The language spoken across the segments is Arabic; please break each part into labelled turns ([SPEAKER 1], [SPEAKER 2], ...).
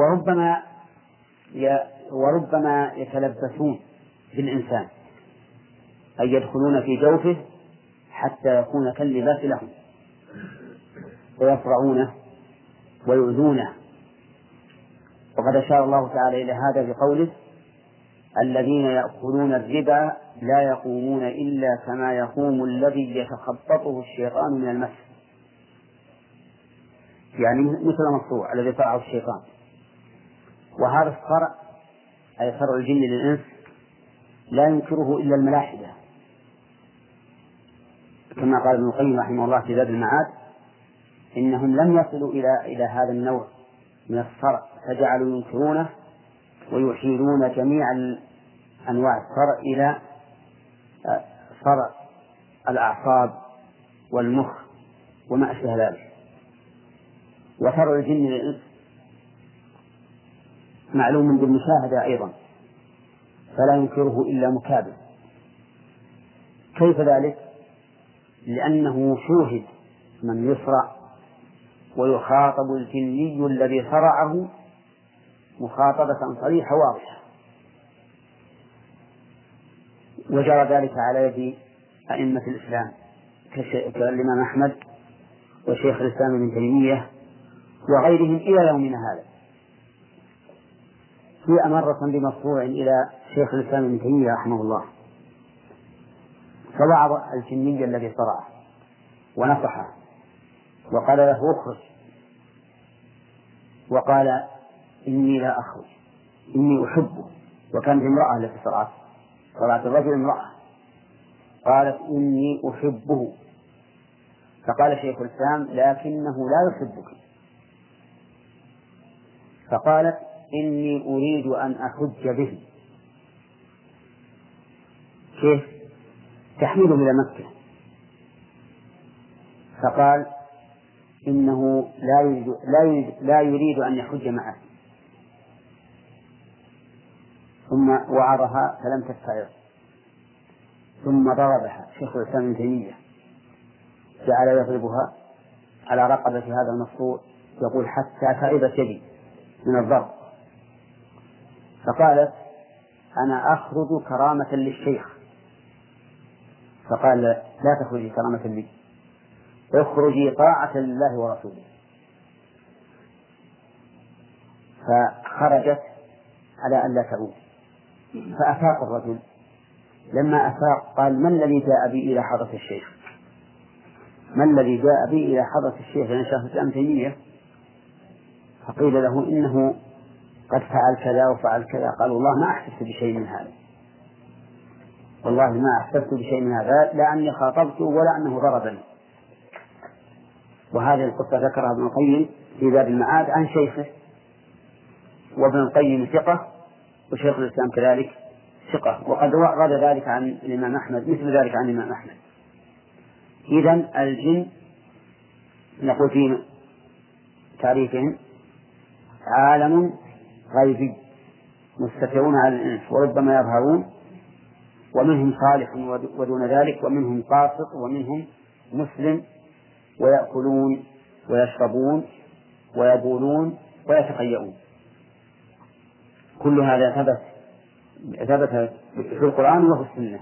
[SPEAKER 1] وربما. وربما يتلبسون بالإنسان. أي يدخلون في جوفه حتى يكون كاللباس لهم. ويفرعونه ويؤذونه. وقد أشار الله تعالى إلى هذا بقوله الذين يأكلون الربا لا يقومون إلا كما يقوم الذي يتخبطه الشيطان من المس. يعني مثل المصروع الذي فرعه الشيطان. وهذا الفرع أي فرع الجن للإنس لا ينكره إلا الملاحدة. كما قال ابن القيم رحمه الله في زاد المعاد إنهم لم يصلوا إلى إلى هذا النوع من الصرع فجعلوا ينكرونه ويحيلون جميع أنواع الصرع إلى آه، صرع الأعصاب والمخ وما أشبه ذلك. وفرع الجن للإنس معلوم بالمشاهدة أيضا فلا ينكره إلا مكابر. كيف ذلك؟ لأنه شوهد من يصرع ويخاطب الجني الذي صرعه مخاطبة صريحة واضحة. وجرى ذلك على يد أئمة الإسلام كالإمام أحمد وشيخ الإسلام ابن تيمية وغيرهم إلى يومنا هذا. جاء مرة بمصروع إلى شيخ الإسلام ابن تيمية رحمه الله. فوعظ الجني الذي صرعه ونصحه. وقال له اخرج. وقال إني لا أخرج. إني أحبه. وكانت امرأة التي صرعت. صرعت الرجل امرأة. قالت إني أحبه. فقال شيخ الإسلام لكنه لا يحبك. فقالت إني أريد أن أحج به. كيف؟ تحميله إلى مكة فقال إنه لا يريد لا يريد, لا يريد أن يحج معه. ثم وعظها فلم تستعر ثم ضربها شيخ الإسلام ابن تيمية. جعل يضربها على رقبة هذا المصروع يقول حتى تعبت يدي من الضرب. فقالت أنا أخرج كرامة للشيخ. فقال لا تخرجي كرامة لي. اخرجي طاعة لله ورسوله. فخرجت على أن لا تعود فأفاق الرجل. لما أفاق قال ما الذي جاء بي إلى حضرة الشيخ؟ ما الذي جاء بي إلى حضرة الشيخ؟ لأن شيخ الإسلام تيمية. فقيل له إنه قد فعل كذا وفعل كذا. قال والله ما أحسست بشيء من هذا. والله ما أحسست بشيء من هذا لا أني خاطبته ولا أنه ضربني. وهذه القصة ذكرها ابن القيم في باب المعاد عن شيخه وابن القيم ثقة وشيخ الإسلام كذلك ثقة. وقد ورد ذلك عن الإمام أحمد مثل ذلك عن الإمام أحمد. إذا الجن نقول في تعريفهم عالم غيبي مستترون على الإنس وربما يظهرون ومنهم صالح ودون ذلك ومنهم قاسط ومنهم مسلم ويأكلون ويشربون ويبولون ويتخيئون كل هذا ثبت ثبت في القرآن وفي السنة.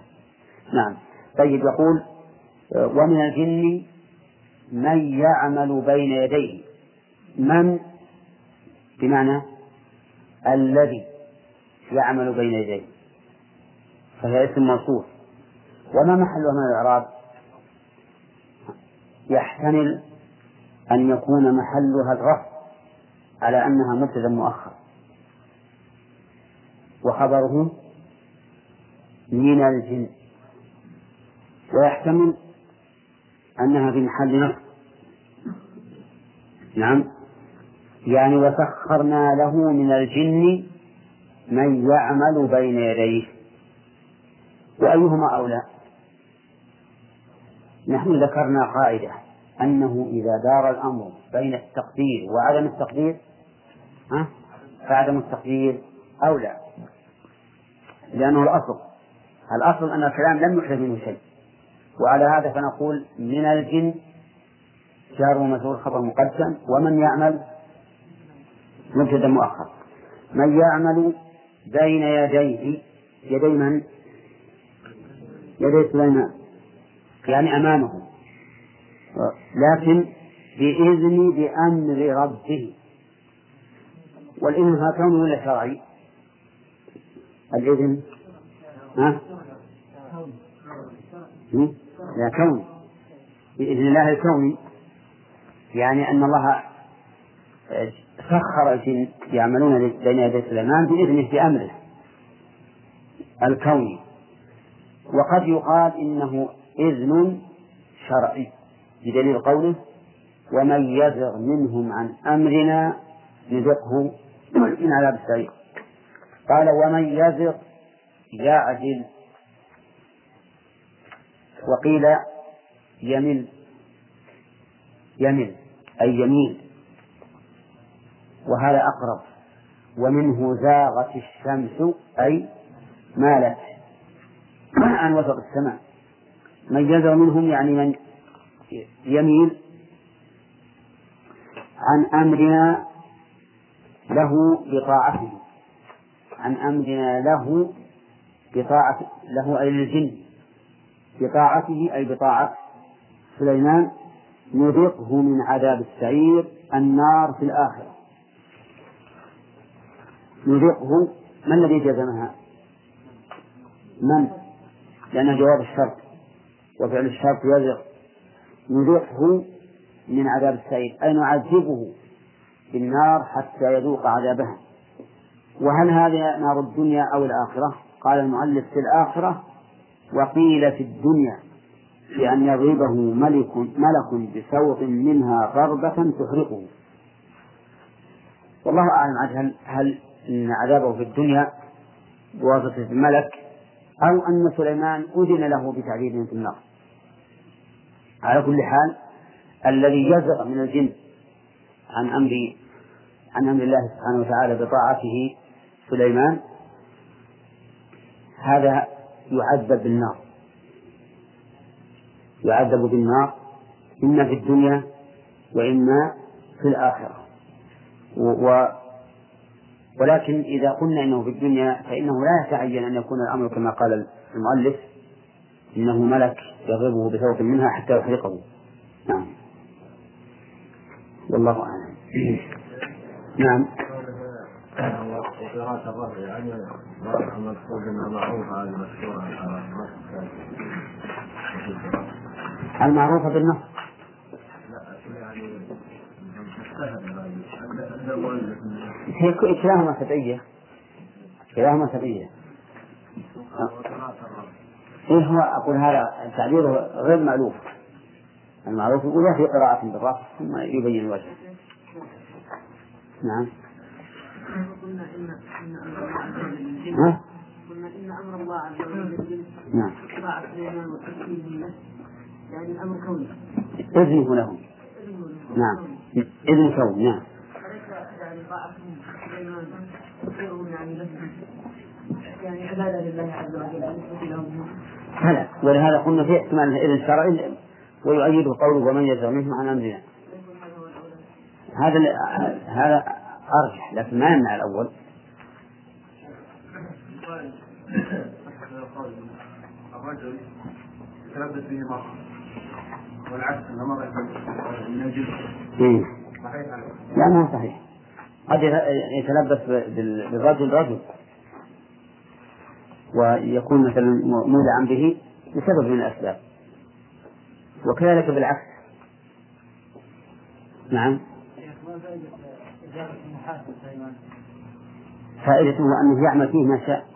[SPEAKER 1] نعم. طيب يقول ومن الجن من يعمل بين يديه؟ من؟ بمعنى الذي يعمل بين يديه فهي اسم موصوف وما محلها من الإعراب؟ يحتمل أن يكون محلها الرفع على أنها مبتدا مؤخر وخبره من الجن. ويحتمل أنها في محل نصب نعم. يعني وسخرنا له من الجن من يعمل بين يديه. وأيهما أولى؟ نحن ذكرنا قاعدة أنه إذا دار الأمر بين التقدير وعدم التقدير ها؟ فعدم التقدير أولى. لأنه الأصل الأصل أن الكلام لم يحدث منه شيء. وعلى هذا فنقول من الجن جار ومجرور خبر مقدم ومن يعمل مبتدا مؤخر. من يعمل بين يديه يدي من؟ يدي سليمان. يعني أمامه. لكن بإذن بأمر ربه. والإذن ها كوني ولا شرعي؟ الإذن؟ ها؟ لا كوني بإذن الله الكوني يعني أن الله سخر الجن يعملون بين يدي سليمان بإذنه بأمره الكوني وقد يقال إنه إذن شرعي بدليل قوله ومن يزغ منهم عن أمرنا نذقه من عذاب السعير قال ومن يزغ يعدل. وقيل يمل. يمل أي يميل. وهذا أقرب. ومنه زاغت الشمس أي مالت. عن وسط السماء. من يزغ منهم يعني من يميل عن أمرنا له بطاعته. عن أمرنا له بطاعة له أي للجن. بطاعته أي بطاعة سليمان. نذقه من عذاب السعير النار في الآخرة. نذقه ما الذي جزمها؟ من؟ لأنه جواب الشرط وفعل الشرط يذق نذقه من عذاب السعير أي نعذبه بالنار حتى يذوق عذابها وهل هذه نار الدنيا أو الآخرة؟ قال المؤلف في الآخرة وقيل في الدنيا بأن يضربه ملك ملك بسوط منها ضربة تحرقه والله أعلم هل هل إن عذابه في الدنيا بواسطة الملك أو أن سليمان أذن له بتعذيب في النار. على كل حال الذي يزغ من الجن عن أمر عن أمر الله سبحانه وتعالى بطاعته سليمان هذا يعذب بالنار. يعذب بالنار إما في الدنيا وإما في الآخرة. و ولكن إذا قلنا إنه في الدنيا فإنه لا يتعين أن يكون الأمر كما قال المؤلف إنه ملك يضربه بصوت منها حتى يحرقه. نعم. والله أعلم. نعم. الرفع المعروفة بالنص. لا يعني هي كلاهما سبعية. كلاهما سبعية. إيه هو أقول هذا تعبيره غير مألوف. المعروف يقول في قراءة بالرفع ثم يبين الوجه. نعم. قلنا إن إن أمر الله عز وجل نعم. طاعة سليمان وتسليمه له يعني الأمر كوني إذنه له نعم. إذن كوني نعم. يعني عبادة لله عز وجل هلا ولهذا قلنا في احتمال إذن شرعي ويؤيده قوله ومن يزعم منهم عن أمرنا. هذا هذا أرجح لكن ما يمنع الأول. الرجل يتلبس به مرة والعكس من إيه. صحيح لا ما صحيح. قد يتلبس بالرجل رجل. ويكون مثلا مولعا به لسبب من الأسباب. وكذلك بالعكس. نعم. فائدته أنه يعمل فيه ما شاء.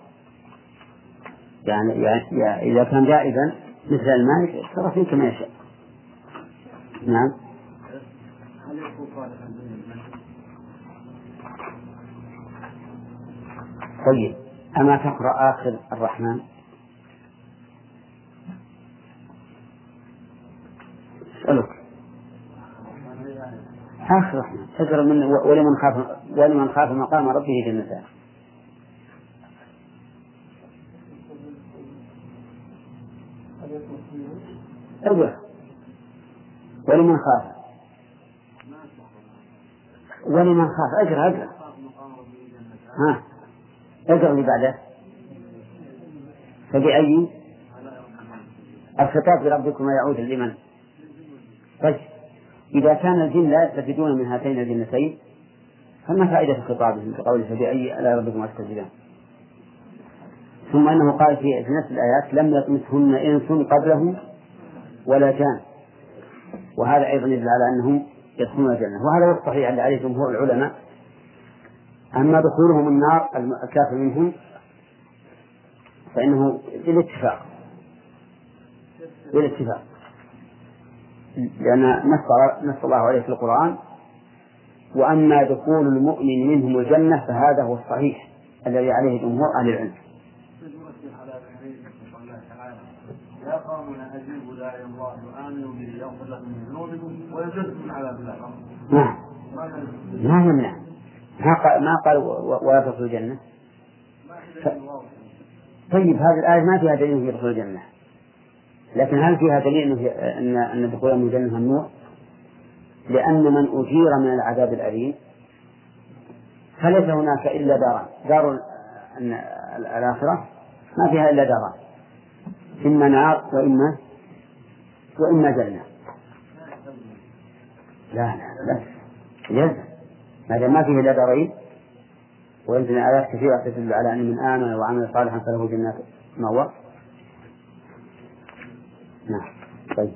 [SPEAKER 1] يعني, يعني إذا كان جائزا مثل المال يتصرف فيه كما يشاء. نعم. طيب أما تقرأ آخر الرحمن؟ أسألك. آخر رحمة تقرأ من ولمن خاف ولمن خاف مقام ربه جنتان اقرأ ولمن خاف. ولمن خاف. أقرأ أقرأ. ها. اقرأ اللي بعده. فبأي؟ الخطاب بربكما يعود لمن؟ طيب. إذا كان الجن لا يستفيدون من هاتين الجنتين فما فائدة خطابهم بقوله فبأي؟ آلاء ربكما تكذبان؟ ثم أنه قال في نفس الآيات لم يطمثهن إنس قبلهم ولا جان. وهذا أيضا يدل على أنهم يدخلون الجنة. وهذا هو الصحيح الذي عليه جمهور العلماء. أما دخولهم النار الكافر منهم فإنه بالاتفاق بالاتفاق لأن نص نص الله عليه في القرآن وأما دخول المؤمن منهم الجنة فهذا هو الصحيح الذي عليه جمهور أهل العلم. يا قوم أجيبوا داعي الله وآمنوا به يغفر لكم من ذنوبكم ويجزكم من عذاب الله. نعم. ما يمنع. ما قال ما قال ولا تدخلوا الجنة. ف... طيب هذه الآية ما فيها دليل في دخول الجنة. لكن هل فيها دليل أن أن دخولهم الجنة ممنوع؟ لأن من أجير من العذاب الأليم فليس هناك إلا داران دار الآخرة ما فيها إلا داران إما نار وإما وإما جنة لا لا بس يلزم ما دام ما فيه إلا دارين ويمكن آيات كثيرة تدل على أن من آمن وعمل صالحا فله جنات مأوى نعم طيب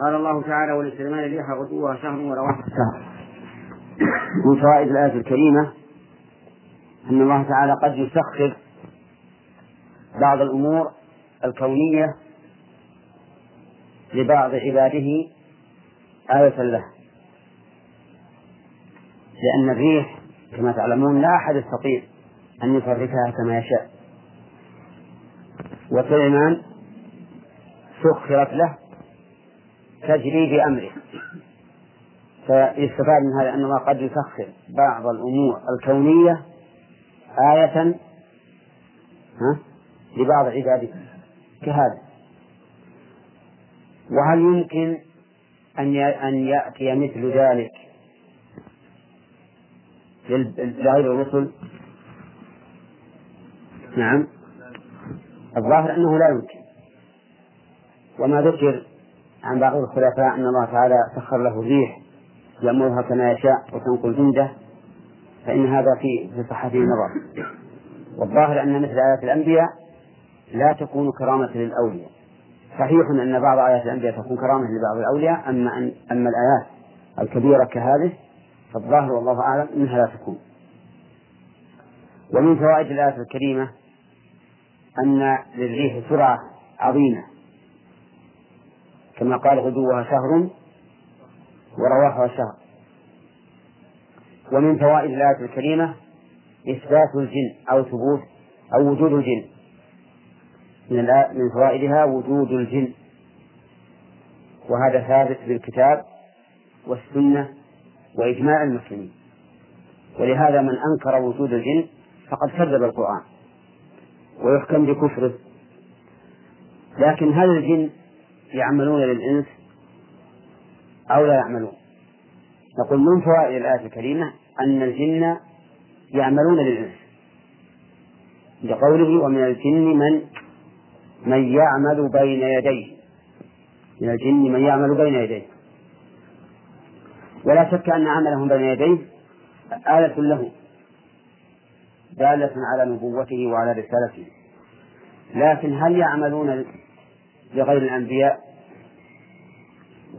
[SPEAKER 1] قال الله تعالى ولسليمان الريح غدوها شهر ورواحها شهر من فوائد الآية الكريمة أن الله تعالى قد يسخر بعض الأمور الكونية لبعض عباده آية له. لأن الريح كما تعلمون لا أحد يستطيع أن يفركها كما يشاء. وسليمان سخرت له تجري بأمره. فيستفاد من هذا أن الله قد يسخر بعض الأمور الكونية آية ها لبعض عباده كهذا. وهل يمكن أن أن يأتي مثل ذلك لغير الرسل؟ نعم. الظاهر أنه لا يمكن وما ذكر عن بعض الخلفاء أن الله تعالى سخر له الريح يأمرها كما يشاء وتنقل جنده فإن هذا في في صحته والظاهر أن مثل آيات الأنبياء لا تكون كرامة للأولياء. صحيح أن بعض آيات الأنبياء تكون كرامة لبعض الأولياء أما أن أما الآيات الكبيرة كهذه فالظاهر والله أعلم أنها لا تكون ومن فوائد الآية الكريمة أن للريح سرعة عظيمة. كما قال غدوها شهر ورواحها شهر. ومن فوائد الآية الكريمة إثبات الجن أو ثبوت أو وجود الجن. من من فوائدها وجود الجن. وهذا ثابت بالكتاب والسنة وإجماع المسلمين. ولهذا من أنكر وجود الجن فقد كذب القرآن ويحكم بكفره. لكن هل الجن يعملون للإنس أو لا يعملون؟ نقول من فوائد الآية الكريمة أن الجن يعملون للإنس. لقوله ومن الجن من من يعمل بين يديه. من الجن من يعمل بين يديه. ولا شك أن عملهم بين يديه آلة له. دالة على نبوته وعلى رسالته. لكن هل يعملون لغير الأنبياء؟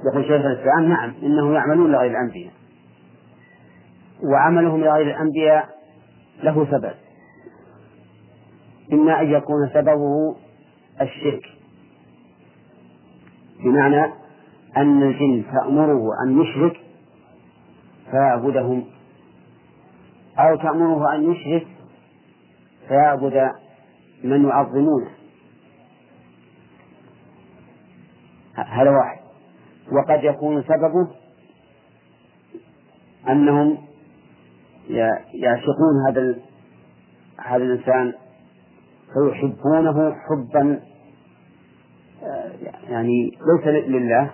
[SPEAKER 1] يقول شيخ الإسلام نعم إنهم يعملون لغير الأنبياء. وعملهم لغير الأنبياء له سبب. إما أن يكون سببه الشرك. بمعنى أن الجن تأمره أن يشرك فيعبدهم. أو تأمره أن يشرك فيعبد من يعظمونه. هذا واحد. وقد يكون سببه أنهم يعشقون هذا هذا الإنسان فيحبونه حبا آه، يعني ليس لله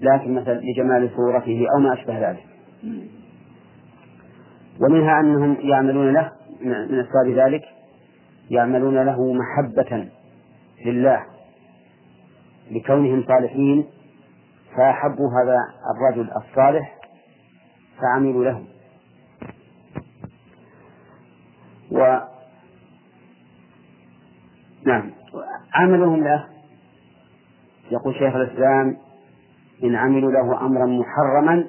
[SPEAKER 1] لكن مثلا لجمال صورته أو ما أشبه ذلك. ومنها أنهم يعملون له من أسباب ذلك يعملون له محبة لله لكونهم صالحين فأحبوا هذا الرجل الصالح فعملوا له و نعم. عملهم له يقول شيخ الإسلام إن عملوا له أمرا محرما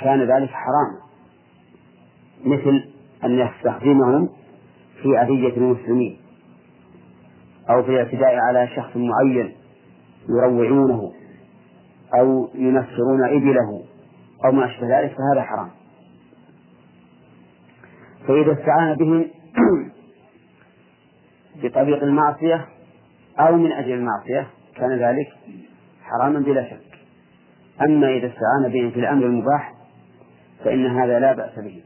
[SPEAKER 1] كان ذلك حرام. مثل أن يستخدمهم في أذية المسلمين أو في الاعتداء على شخص معين يروعونه أو ينفرون إبله أو ما أشبه ذلك فهذا حرام. فإذا استعان بهم بطريق المعصية أو من أجل المعصية كان ذلك حراما بلا شك. أما إذا استعان بهم في الأمر المباح فإن هذا لا بأس به.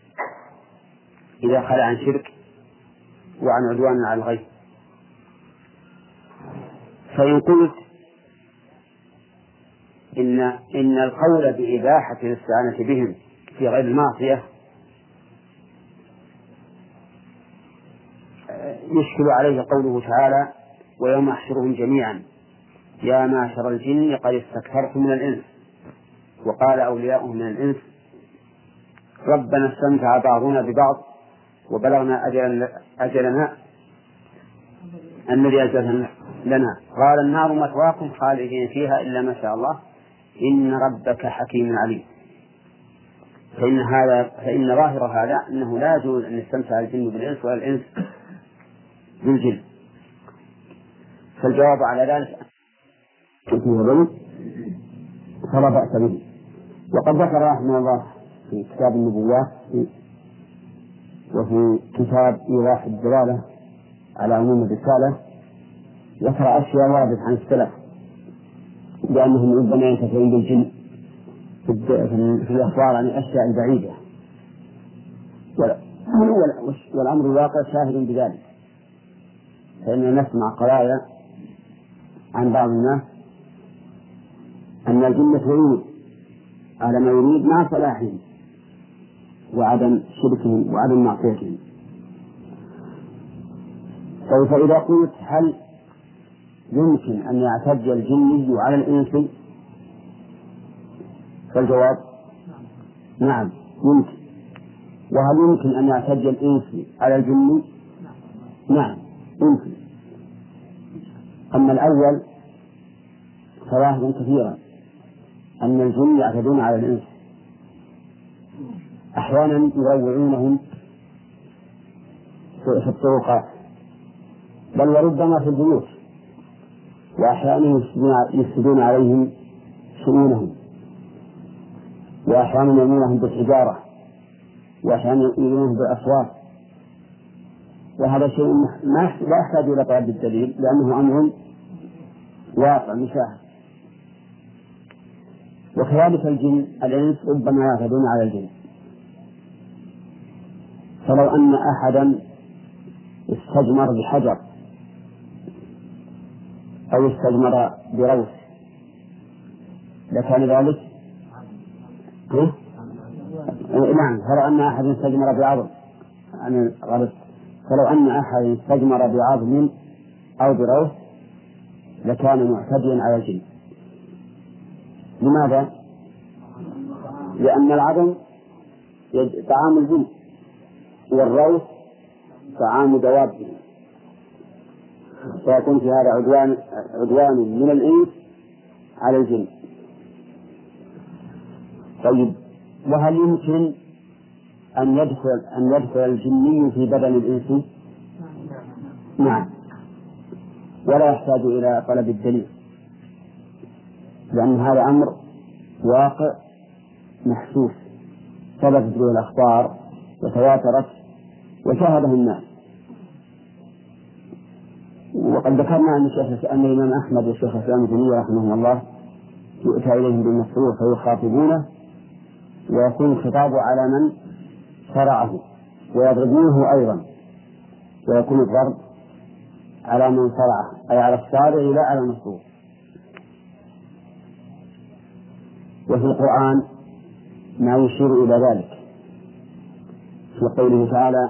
[SPEAKER 1] إذا خلى عن شرك وعن عدوان على الغيب فإن قلت إن إن القول بإباحة الاستعانة بهم في غير المعصية يشكل عليه قوله تعالى ويوم أحشرهم جميعا يا معشر الجن قد استكثرتم من الإنس. وقال أولياؤهم من الإنس ربنا استمتع بعضنا ببعض وبلغنا أجل أجلنا الذي أجلنا لنا. قال النار مثواكم خالدين فيها إلا ما شاء الله. إن ربك حكيم عليم. فإن هذا فإن ظاهر هذا أنه لا يجوز أن يستمتع الجن بالإنس ولا الإنس بالجن. فالجواب على ذلك فلا بأس به. وقد ذكر رحمه الله في كتاب النبوات وفي كتاب إيضاح الدلالة على عموم الرسالة ذكر أشياء وردت عن السلف بأنهم ربما ينتفعون بالجن في الأخبار عن الأشياء البعيدة والأمر الواقع شاهد بذلك. فإننا نسمع قضايا عن بعض الناس أن الجنة تعود على ما يريد مع صلاحهم وعدم شركهم وعدم معصيتهم. طيب فإذا قلت هل يمكن أن يعتد الجني على الإنس؟ فالجواب نعم يمكن. وهل يمكن أن يعتد الإنس على الجن نعم يمكن. أما الأول فواهب كثيرا. أن الجن يعتدون على الإنس. أحيانا يروعونهم في الطرقات بل وربما في البيوت. وأحيانا يفسدون عليهم شؤونهم. وأحيانا يرمونهم بالحجارة. وأحيانا يرمونهم بالأصوات. وهذا شيء ما لا يحتاج إلى طلب الدليل لأنه أمر واقع مشاهد. وكذلك الجن الإنس ربما يعتدون على الجن. فلو أن أحدا استجمر بحجر أو استجمر بروث لكان ذلك؟ نعم. فلو أن أحد استجمر بعظم عن غرس فلو أن أحد استجمر بعظم أو بروث لكان معتديا على الجن. لماذا؟ لأن العظم طعام الجن والروث طعام دوابهم فيكون في هذا عدوان عدوان من الإنس على الجن طيب وهل يمكن أن يدخل أن يدخل الجني في بدن الإنس؟ نعم ولا يحتاج إلى طلب الدليل لأن هذا أمر واقع محسوس. ثبتت به الأخبار وتواترت وشاهده الناس. وقد ذكرنا أن الشيخ أن الإمام أحمد والشيخ الإسلام تيمية رحمه الله يؤتى إليهم بالمسرور فيخاطبونه ويكون الخطاب على من شرعه ويضربونه أيضا. ويكون الضرب على من شرعه أي على الشارع لا على المسرور وفي القرآن ما يشير إلى ذلك. في قوله تعالى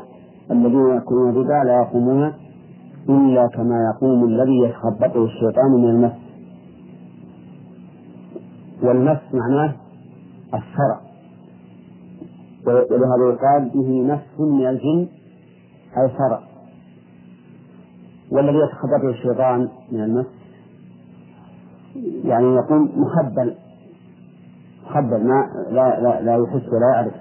[SPEAKER 1] الذين يأكلون الربا لا يقومون إلا كما يقوم الذي يتخبطه الشيطان من المس. والمس معناه الصرع ولهذا يقال به نفس من الجن أي صرع والذي يتخبطه الشيطان من المس يعني يكون مخبل. مخبل ما لا لا, لا يحس ولا يعرف.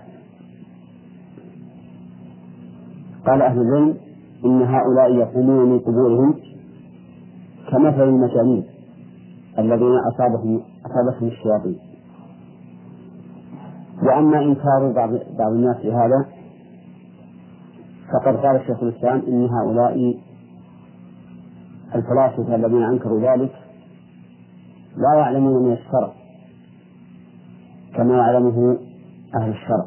[SPEAKER 1] قال أهل العلم إن هؤلاء يقومون من قبورهم كمثل المجانين الذين أصابهم أصابتهم الشياطين. وأما إنكار بعض بعض الناس لهذا فقد قال الشيخ الإسلام إن هؤلاء الفلاسفة الذين أنكروا ذلك لا يعلمون من الشرع كما يعلمه أهل الشرع.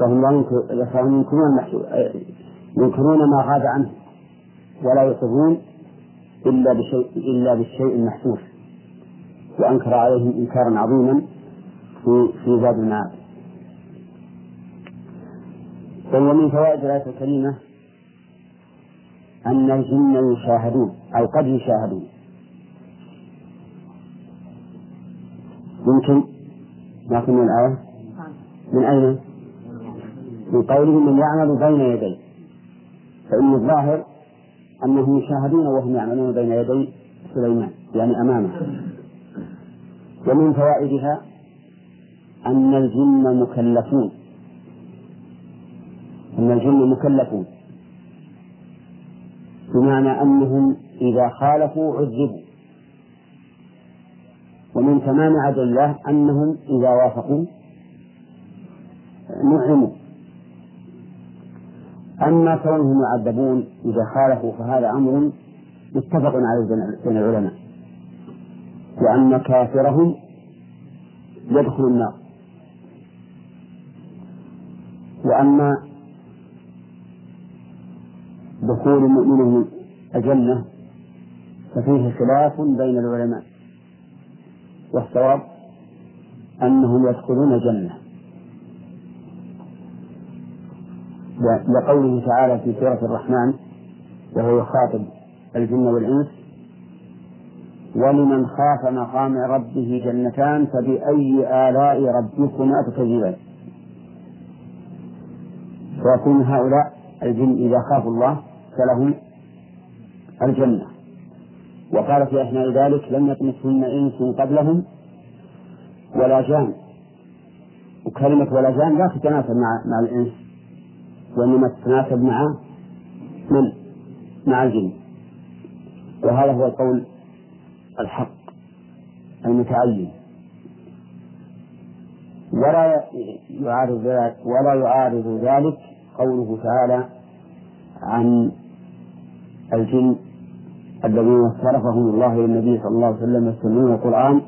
[SPEAKER 1] فهم لا ينكرون ينكرون ما غاب عنه ولا يقرون إلا بشيء إلا بالشيء المحسوس وأنكر عليهم إنكارا عظيما في في زاد المعاد. ومن فوائد الآية الكريمة أن الجن يشاهدون أو قد يشاهدون. يمكن لكن من الآية من أين؟ من قوله من يعمل بين يديه فإن الظاهر أنهم يشاهدون وهم يعملون بين يدي سليمان يعني أمامه. ومن فوائدها أن الجن مكلفون. أن الجن مكلفون. بمعنى أنهم إذا خالفوا عذبوا. ومن تمام عدل الله أنهم إذا وافقوا نعموا. أما كونهم يعذبون إذا خالفوا فهذا أمر متفق عليه بين العلماء. وأن كافرهم يدخل النار. وأما دخول المؤمن الجنة ففيه خلاف بين العلماء. والصواب أنهم يدخلون الجنة لقوله تعالى في سورة الرحمن وهو يخاطب الجن والإنس ولمن خاف مقام ربه جنتان فبأي آلاء ربكما تكذبان. فيكون هؤلاء الجن إذا خافوا الله فلهم الجنة. وقال في أثناء ذلك لم يطمثهن إنس قبلهم ولا جان. وكلمة ولا جان لا تتناسب مع مع الإنس وإنما تتناسب مع من؟ مع الجن. وهذا هو القول الحق المتعين. ولا يعارض ذلك ولا يعارض ذلك قوله تعالى عن الجن الذين صرفهم الله إلى النبي صلى الله عليه وسلم يستمعون القرآن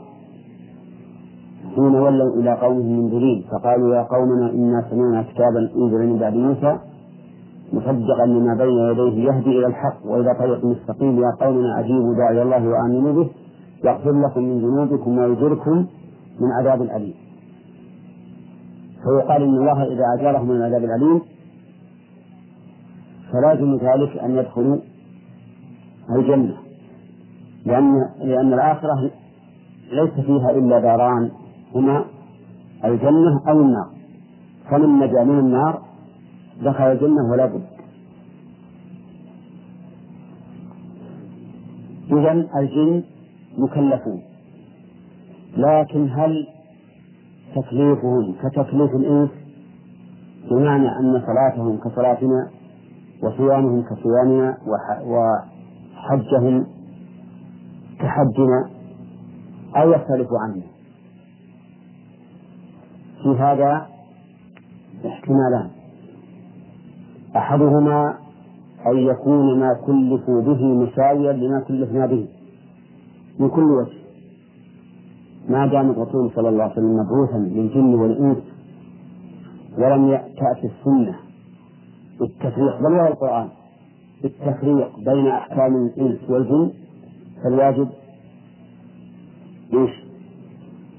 [SPEAKER 1] حين ولوا إلى قومهم منذرين فقالوا يا قومنا إنا سمعنا كتابا أنزل من بعد موسى مصدقا لما بين يديه يهدي إلى الحق وإلى طريق مستقيم يا قومنا أجيبوا داعي الله وآمنوا به يغفر لكم من ذنوبكم ويجركم من عذاب أليم. فيقال إن الله إذا أجارهم من العذاب الأليم فلازم ذلك أن يدخلوا الجنة لأن لأن الآخرة ليس فيها إلا داران هما الجنة أو النار. فمن نجا من النار دخل الجنة ولا بد. إذا الجن مكلفون. لكن هل تكليفهم كتكليف الإنس؟ بمعنى أن صلاتهم كصلاتنا وصيامهم كصيامنا وحجهم كحجنا أو يختلف عنه. في هذا احتمالان. أحدهما أن يكون ما كلفوا به مساويا لما كلفنا به. من كل وجه. ما دام الرسول صلى الله عليه وسلم مبعوثا للجن والإنس ولم تأتي السنة بالتفريق بل ولا القرآن. بالتفريق بين أحكام الإنس والجن فالواجب إيش؟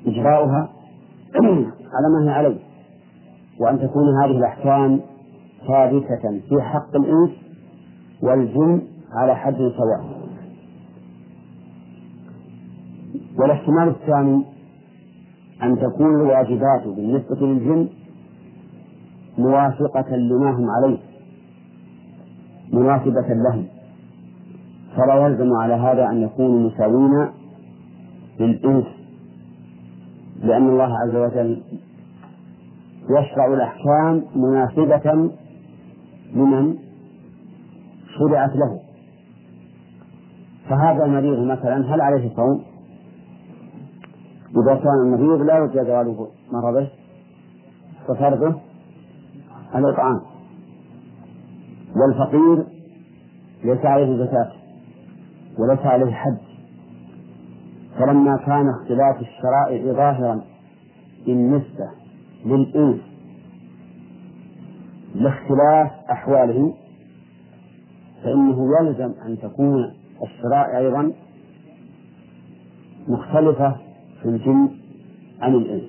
[SPEAKER 1] إجراؤها على ما هي عليه. وأن تكون هذه الأحكام ثابتة في حق الإنس والجن على حد سواء. والاحتمال الثاني أن تكون الواجبات بالنسبة للجن موافقة لما هم عليه. مناسبة لهم فلا يلزم على هذا أن يكونوا مساوين للإنس لأن الله عز وجل يشرع الأحكام مناسبة لمن شرعت له. فهذا المريض مثلا هل عليه صوم؟ إذا كان المريض لا يرجى زوال مرضه ففرضه الإطعام. والفقير ليس عليه زكاة وليس عليه حج فلما كان اختلاف الشرائع ظاهرا بالنسبة للإنس لاختلاف أحوالهم فإنه يلزم أن تكون الشرائع أيضا مختلفة في الجن عن الإنس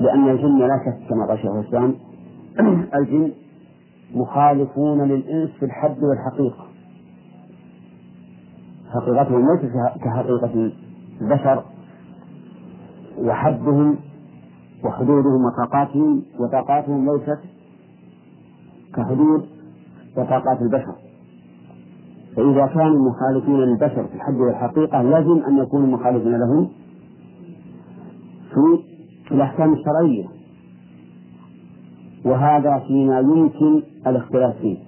[SPEAKER 1] لأن الجن لا شك كما قال الإسلام الجن مخالفون للإنس في الحد والحقيقة. حقيقتهم ليست كحقيقة البشر وحدهم وحدودهم وطاقاتهم وطاقاتهم ليست كحدود وطاقات البشر. فإذا كانوا مخالفين للبشر في الحد والحقيقة لازم أن يكونوا مخالفين لهم في الأحكام الشرعية. وهذا فيما يمكن الاختلاف فيه.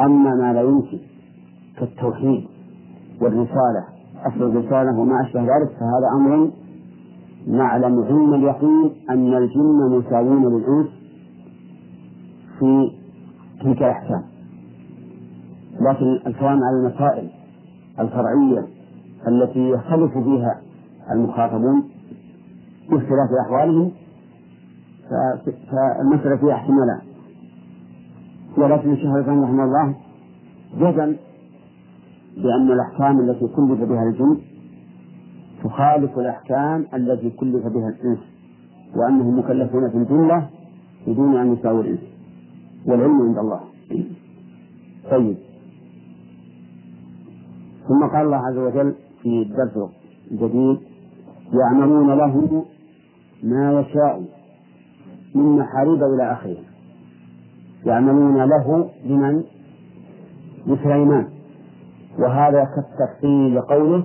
[SPEAKER 1] أما ما لا يمكن كالتوحيد والرسالة أصل الرسالة وما أشبه ذلك فهذا أمر نعلم علم اليقين أن الجن مساوون للإنس في تلك الأحكام. لكن الكلام على المسائل الفرعية التي يختلف فيها المخاطبون باختلاف أحوالهم فالمسألة فيها احتمالان. ولكن الشيخ الإسلام رحمه الله جزم بأن الأحكام التي كلف بها الجن تخالف الأحكام التي كلف بها الإنس وأنهم مكلفون في الجملة بدون أن يساووا الإنس والعلم عند الله. طيب. ثم قال الله عز وجل في الدرس الجديد يعملون له ما يشاء. من محاريب إلى آخره يعملون له لمن؟ لسليمان وهذا كالتفصيل لقوله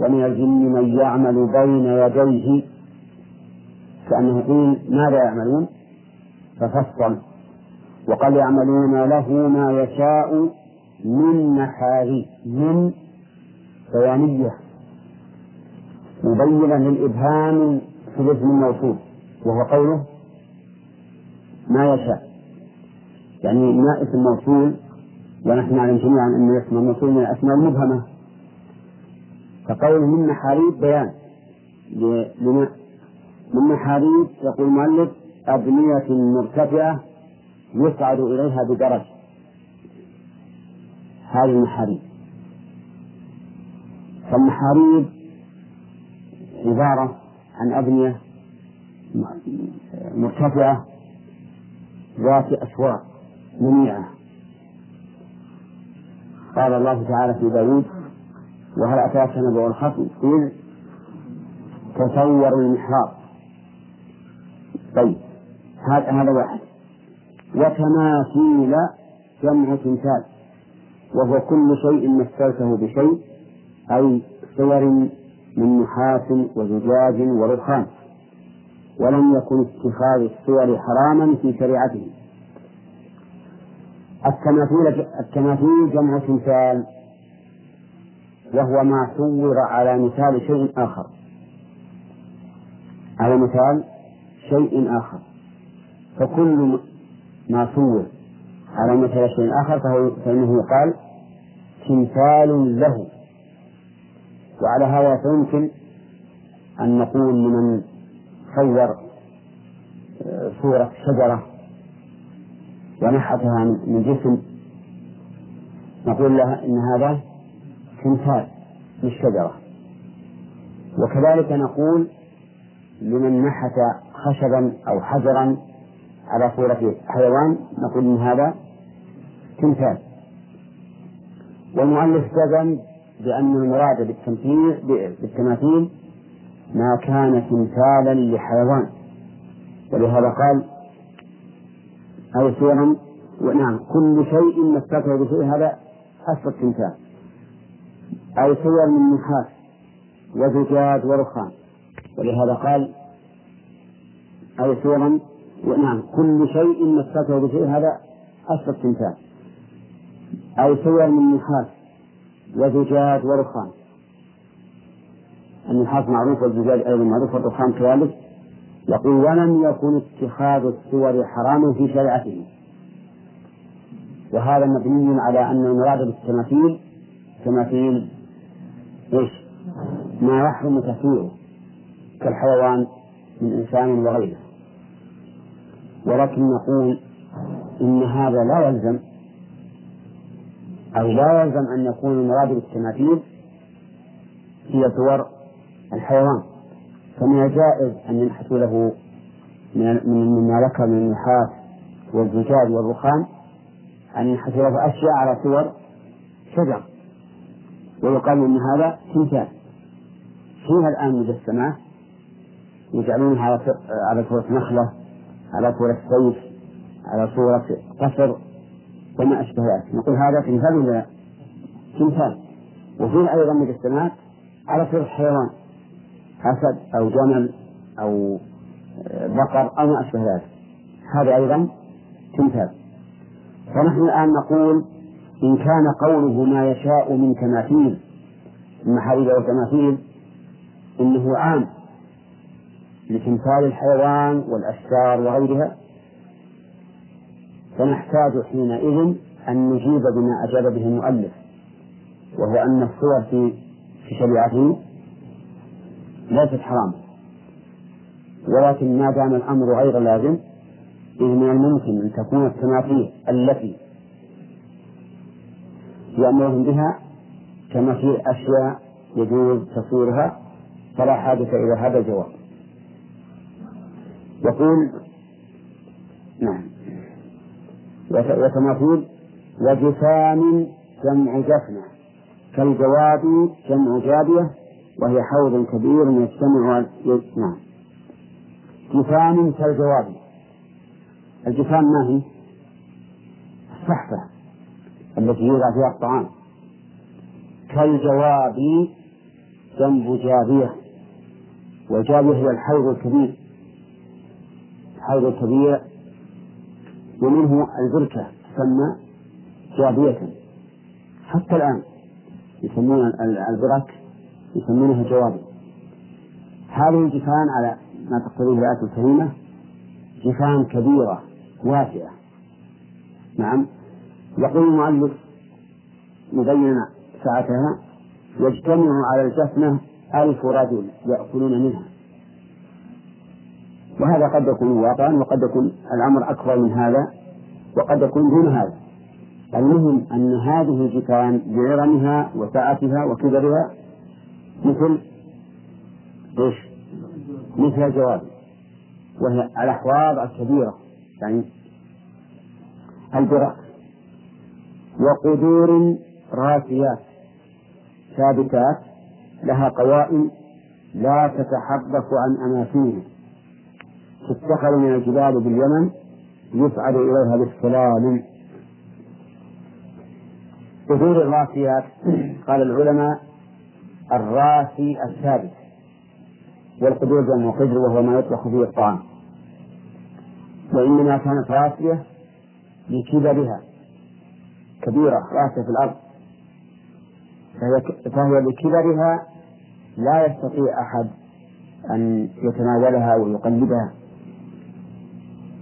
[SPEAKER 1] ومن الجن من يعمل بين يديه. كأنه يقول ماذا يعملون؟ ففصل وقد يعملون له ما يشاء من محاريب من بيانية. مبينا للإبهام في الاسم الموصول وهو قوله ما يشاء. يعني ما اسم موصول ونحن نعلم جميعا أن اسم الموصول من الأسماء المبهمة. فقول من محاريب بيان. من محاريب يقول المؤلف أبنية مرتفعة يصعد إليها بدرج. هذه المحاريب. فالمحاريب عبارة عن أبنية مرتفعة ذات أسواق منيعة قال الله تعالى في داود وهل أتاك نبأ الخصم؟ إذ تصور المحراب. طيب هذا هذا واحد. وتماثيل جمع تمثال. وهو كل شيء مثلته بشيء أي صور من نحاس وزجاج ورخام. ولم يكن اتخاذ الصور حراما في شريعته. التماثيل التماثيل جمع تمثال وهو ما صور على مثال شيء آخر. على مثال شيء آخر. فكل ما صور على مثال شيء آخر فهو فإنه يقال تمثال له. وعلى هذا فيمكن أن نقول لمن صور آه، صورة شجرة ونحتها من جسم. نقول لها إن هذا تمثال للشجرة. وكذلك نقول لمن نحت خشبا أو حجرا على صورة حيوان نقول إن هذا تمثال. والمؤلف جزم بأن المراد بالتمثيل بالتماثيل ما كان تمثالا لحيوان. ولهذا قال أو صورا ونعم كل شيء مسكه بشيء هذا أصل التمثال أو صور من نحاس وزجاج ورخام. ولهذا قال أو صورا نعم كل شيء مسكه بشيء هذا أصل التمثال أو صور من نحاس وزجاج ورخام. النحاس معروف والزجاج أيضا معروف والرخام كذلك يقول ولم يكن اتخاذ الصور حراما في شريعته وهذا مبني على أن المراد بالتماثيل تماثيل إيش؟ ما يحرم تسويره كالحيوان من إنسان وغيره ولكن نقول إن هذا لا يلزم أو لا يلزم أن يكون المراد بالتماثيل هي صور الحيوان. فمن الجائز أن ينحتوا له من مما ذكر من النحاس والزجاج والرخام أن ينحتوا له أشياء على صور شجر. ويقال إن هذا تمثال. فيها الآن مجسمات يجعلونها على صورة نخلة على صورة سيف على صورة قصر وما أشبه ذلك. نقول هذا تمثال ولا تمثال؟ وفيه أيضا مجسمات على صورة حيوان. أسد أو جمل أو بقر أو ما أشبه ذلك. هذا أيضا تمثال. فنحن الآن نقول إن كان قوله ما يشاء من تماثيل من محاريب وتماثيل إنه عام لتمثال الحيوان والأشجار وغيرها. فنحتاج حينئذ أن نجيب بما أجاب به المؤلف وهو أن الصور في شريعته ليست حراما ولكن ما دام الأمر غير لازم إذ من الممكن أن تكون التماثيل التي يأمرهم بها كمثيل أشياء يجوز تصويرها فلا حاجة إلى هذا الجواب. يقول نعم. وتماثيل وجسام جمع جفنة كالجواب جمع جابية وهي حوض كبير يجتمع نعم جفان كالجواب. الجفان ما هي؟ الصحفة التي يوضع فيها الطعام. كالجواب جنب جابية. والجابية هي الحوض الكبير. الحوض الكبير ومنه البركة تسمى جابية. حتى الآن يسمون البرك يسمونها جوابي هذه الجفان على ما تقتضيه الآية الكريمة جفان كبيرة واسعة. نعم. يقول المؤلف مبينا ساعتها يجتمع على الجفنة ألف رجل يأكلون منها. وهذا قد يكون واقعا وقد يكون الأمر أكبر من هذا وقد يكون دون هذا. المهم أن هذه الجفان بعظمها وسعتها وكبرها مثل إيش؟ مثل الجواب وهي الأحواض الكبيرة يعني البرك وقدور راسيات ثابتات لها قوائم لا تتحدث عن أماكنها تتخذ من الجبال باليمن يصعد إليها بالسلالم قدور الراسيات قال العلماء الراسي الثابت والقدور جمع قدر وهو ما يطلق فيه الطعام. وإنما كانت راسية لكبرها كبيرة راسية في الأرض. فهي, فهي لكبرها لا يستطيع أحد أن يتناولها ويقلبها.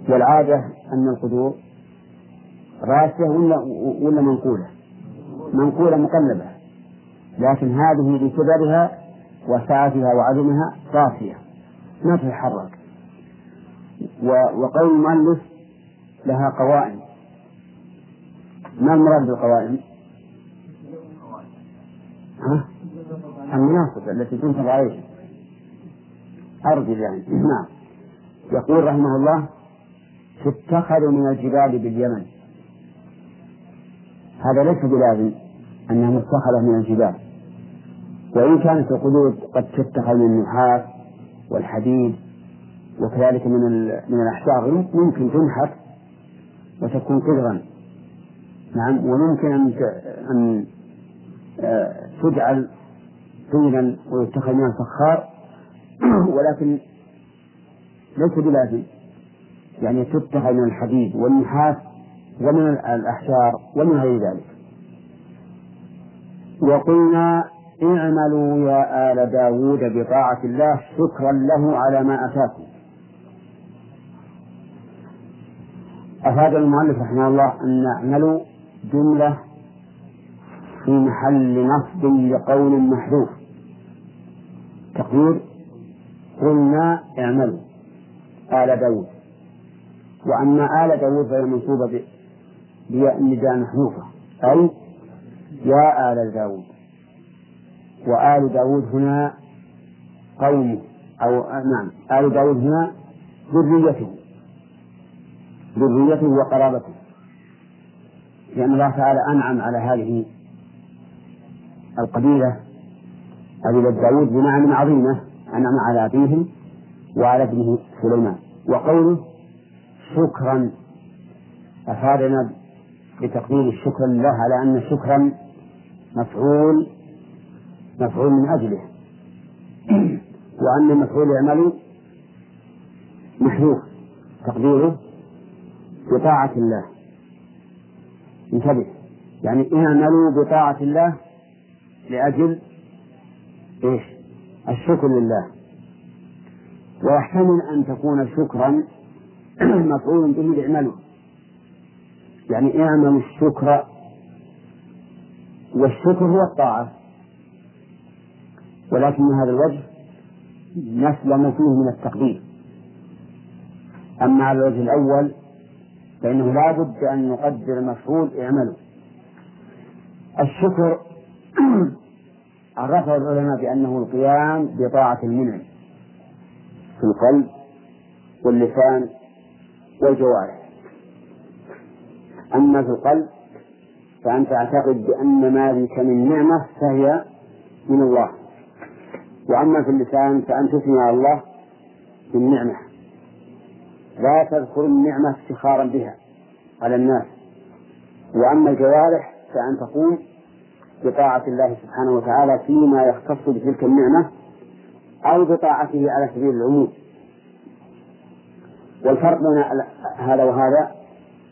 [SPEAKER 1] والعادة أن القدور راسية ولا ولا منقولة؟ منقولة مقلبة. لكن هذه لكبرها وسعتها وعدمها صافية ما تتحرك وقول المؤلف لها قوائم. ما المراد بالقوائم؟ ها؟ المناصب التي تنصب عليها. أرجل يعني. نعم. يقول رحمه الله تتخذ من الجبال باليمن. هذا ليس بلازم أنها متخذة من الجبال. وإن كانت القدود قد تتخذ من النحاس والحديد وكذلك من من الأحجار ممكن تنحت وتكون قدرا. نعم وممكن أن أن آه، تجعل طينا ويتخذ منها الفخار. ولكن ليس بلازم. يعني تتخذ من الحديد والنحاس ومن الأحجار ومن غير ذلك. وقلنا اعملوا يا آل داود بطاعة الله شكرا له على ما أتاكم. أفاد المؤلف رحمه الله أن نعملوا جملة في محل نصب لقول محذوف. تقدير قلنا اعملوا آل داود وأما آل داود فهي منصوبة بياء النداء محذوفة. أي يا آل داود وآل داود هنا قومه أو نعم آل داود هنا ذريته ذريته وقرابته لأن الله تعالى أنعم على هذه القبيلة قبيلة داود بنعم عظيمة أنعم على أبيهم وعلى ابنه سليمان. وقوله شكرا أفادنا بتقديم الشكر لله على أن شكرا مفعول مفعول من أجله. وأن المفعول يعمل محذوف تقديره بطاعة الله. انتبه. يعني اعملوا بطاعة الله لأجل إيش؟ الشكر لله. ويحتمل أن تكون شكرا مفعول به اعملوا يعني اعملوا الشكر والشكر هو الطاعة. ولكن هذا الوجه نسلم فيه من التقدير. أما على الوجه الأول فإنه لا بد أن نقدر مفعول اعملوا الشكر عرفه العلماء بأنه القيام بطاعة المنعم في القلب واللسان والجوارح. أما في القلب فأن تعتقد بأن ما بك من نعمة فهي من الله. وأما في اللسان فأن تثني على الله بالنعمة. لا تذكر النعمة افتخارا بها على الناس. وأما الجوارح فأن تقوم بطاعة الله سبحانه وتعالى فيما يختص بتلك النعمة أو بطاعته على سبيل العموم. والفرق بين هذا وهذا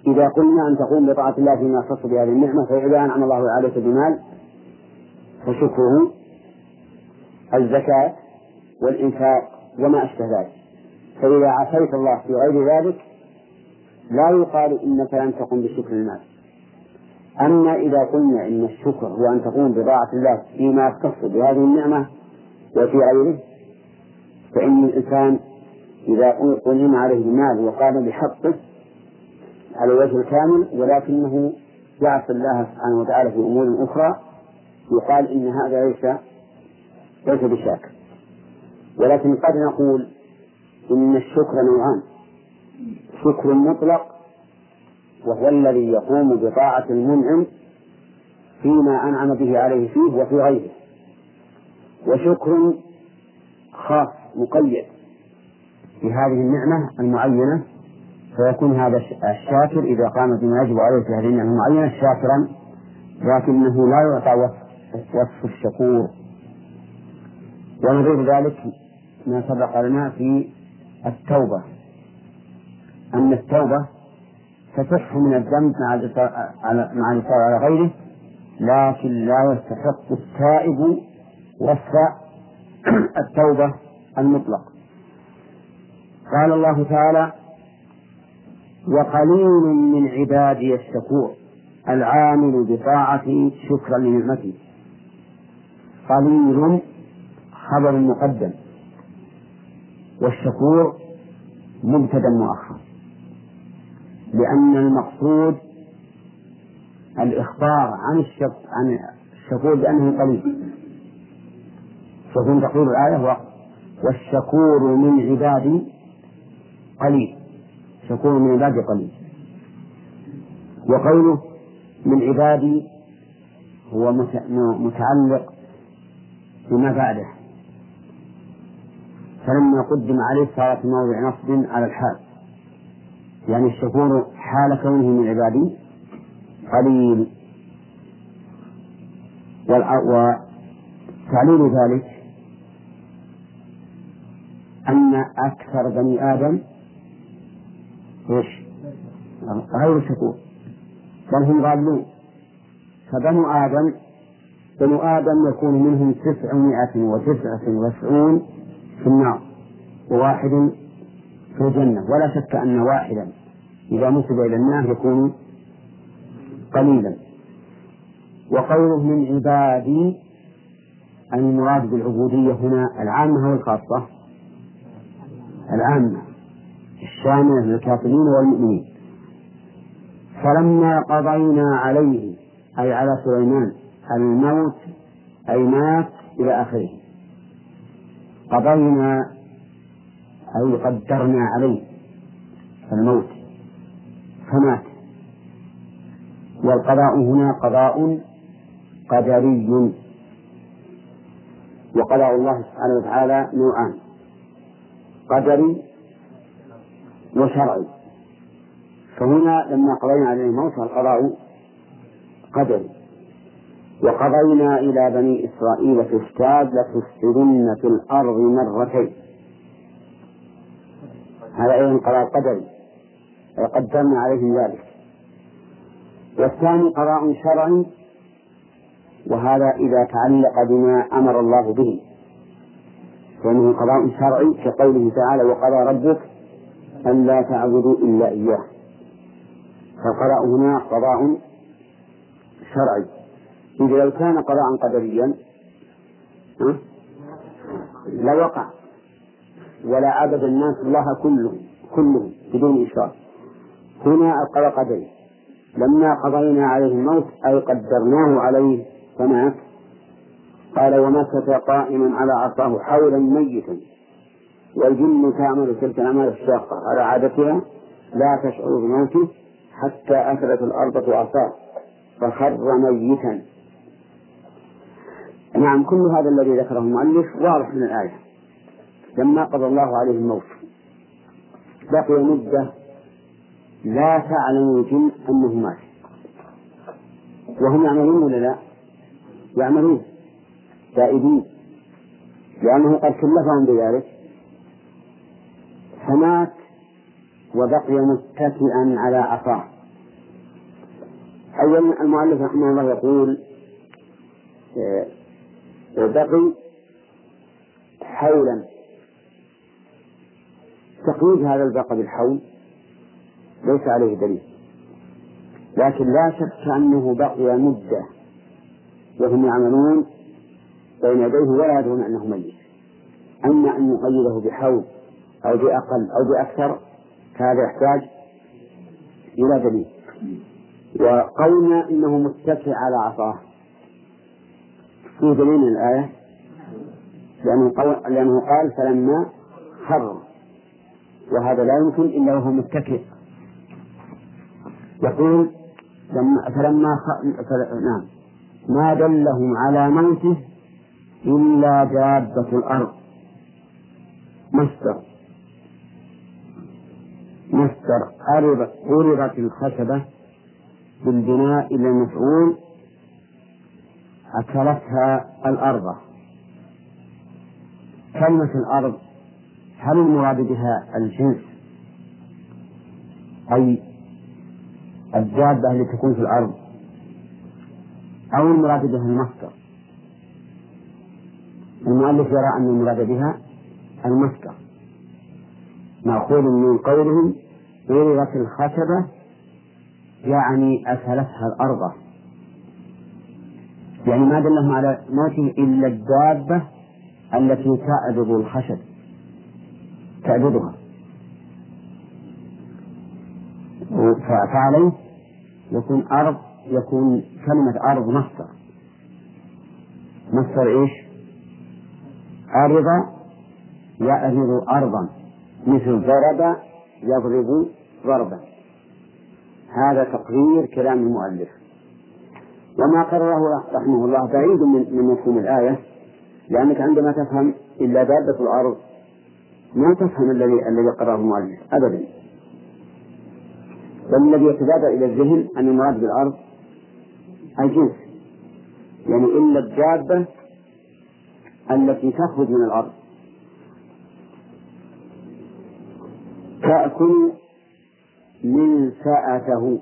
[SPEAKER 1] إذا قلنا أن تقوم بطاعة الله فيما يختص بهذه النعمة فإذا أنعم الله عليك بمال فشكره الزكاة والإنفاق وما أشبه ذلك. فإذا عصيت الله في غير ذلك لا يقال إنك لم تقم بشكر المال. أما إذا قلنا إن الشكر هو أن تقوم بطاعة الله فيما يختص بهذه النعمة وفي غيره فإن الإنسان إذا أنعم عليه المال وقام بحقه على الوجه الكامل ولكنه يعصي الله سبحانه وتعالى في أمور أخرى يقال إن هذا ليس ليس بشاكر ولكن قد نقول إن الشكر نوعان. شكر مطلق وهو الذي يقوم بطاعة المنعم فيما أنعم به عليه فيه وفي غيره. وشكر خاص مقيد بهذه النعمة المعينة فيكون هذا الشاكر إذا قام بما يجب عليه في هذه النعمة المعينة شاكرا لكنه لا يعطى وصف, الشكور. ونظير ذلك ما سبق لنا في التوبة. أن التوبة تصح من الذنب مع الإصرار على غيره لكن لا يستحق التائب وصف التوبة المطلق قال الله تعالى وقليل من عبادي الشكور العامل بطاعته شكرا لنعمته قليل خبر مقدم. والشكور مبتدا مؤخر. لأن المقصود الإخبار عن الشك عن الشكور بأنه قليل. فيكون تقول الآية والشكور من عبادي قليل. شكور من عبادي قليل. وقوله من عبادي هو متعلق بما بعده. فلما قدم عليه صار في موضع نصب على الحال. يعني الشكور حال كونه من عبادي قليل. وتعليل ذلك أن أكثر بني آدم إيش؟ غير شكور. بل هم ضالون فبنو آدم بنو آدم يكون منهم تسعمائة وتسعة وتسعون في النار وواحد في الجنة. ولا شك أن واحدا إذا نسب إلى النار يكون قليلا. وقوله من عبادي المراد بالعبودية هنا العامة أو الخاصة العامة الشاملة للكافرين والمؤمنين. فلما قضينا عليه أي على سليمان الموت أي مات إلى آخره. قضينا أي قدرنا عليه الموت فمات. والقضاء هنا قضاء قدري. وقضاء الله سبحانه وتعالى نوعان قدري وشرعي. فهنا لما قضينا عليه الموت القضاء قدري. وقضينا إلى بني إسرائيل في الكتاب لتفسدن في الأرض مرتين. هذا أيضا قضاء قدري وقدرنا عليهم ذلك. والثاني قضاء شرعي وهذا إذا تعلق بما أمر الله به. وأنه قضاء شرعي كقوله تعالى وقضى ربك أن لا تعبدوا إلا إياه. فالقضاء هنا قضاء شرعي. إذا لو كان قضاء قدريا لوقع ولا عبد الناس الله كلهم كلهم بدون إشراك. هنا القضاء قدري. لما قضينا عليه الموت أي قدرناه عليه فمات قال ومكث قائما على عصاه حولا ميتا. والجن تعمل تلك الأعمال الشاقة على عادتها لا تشعر بموته حتى أكلت الأرض عصاه فخر ميتا. نعم كل هذا الذي ذكره المؤلف واضح من الآية لما قضى الله عليه الموت. بقي مدة لا تعلم الجن أنه مات. وهم يعملون ولا لا؟ يعملون تائبين لأنه قد كلفهم بذلك. فمات وبقي متكئا على عصاه. أولا المؤلف رحمه الله يقول آه، بقي حولا. تقييد هذا البقى بالحول ليس عليه دليل. لكن لا شك أنه بقي مدة وهم يعملون بين يديه ولا يدرون أنه ميت. أما أن يقيده بحول أو بأقل أو بأكثر فهذا يحتاج إلى دليل. وقولنا إنه متكئ على عصاه. في دليل الآية؟ لأنه, قول لأنه قال فلما خر وهذا لا يمكن إلا وهو متكئ. يقول لما فلما. نعم. ما دلهم على موته إلا دابة الأرض. مصدر. مصدر. عرضت الخشبة بالبناء إلى المفعول أكلتها الأرض. كلمة الأرض هل المراد بها الجنس؟ أي الدابة التي تكون في الأرض. أو المراد بها المصدر. المؤلف يرى أن المراد بها المصدر. مأخوذ من قولهم ضربت الخشبة يعني أكلتها الأرض. يعني ما دلهم على موته إلا الدابة التي تعبد الخشب. تعبدها فعليه يكون أرض يكون كلمة أرض مصدر. مصدر إيش؟ أرض يأرض أرضا. مثل ضرب يضرب ضربا. هذا تقرير كلام المؤلف. وما قرره رحمه الله بعيد من من مفهوم الآية لأنك عندما تفهم إلا دابة الأرض ما تفهم الذي الذي قرره المؤلف أبدا. بل الذي يتبادر إلى الذهن أن المراد بالأرض الجنس. يعني إلا الدابة التي تخرج من الأرض. تأكل من سأته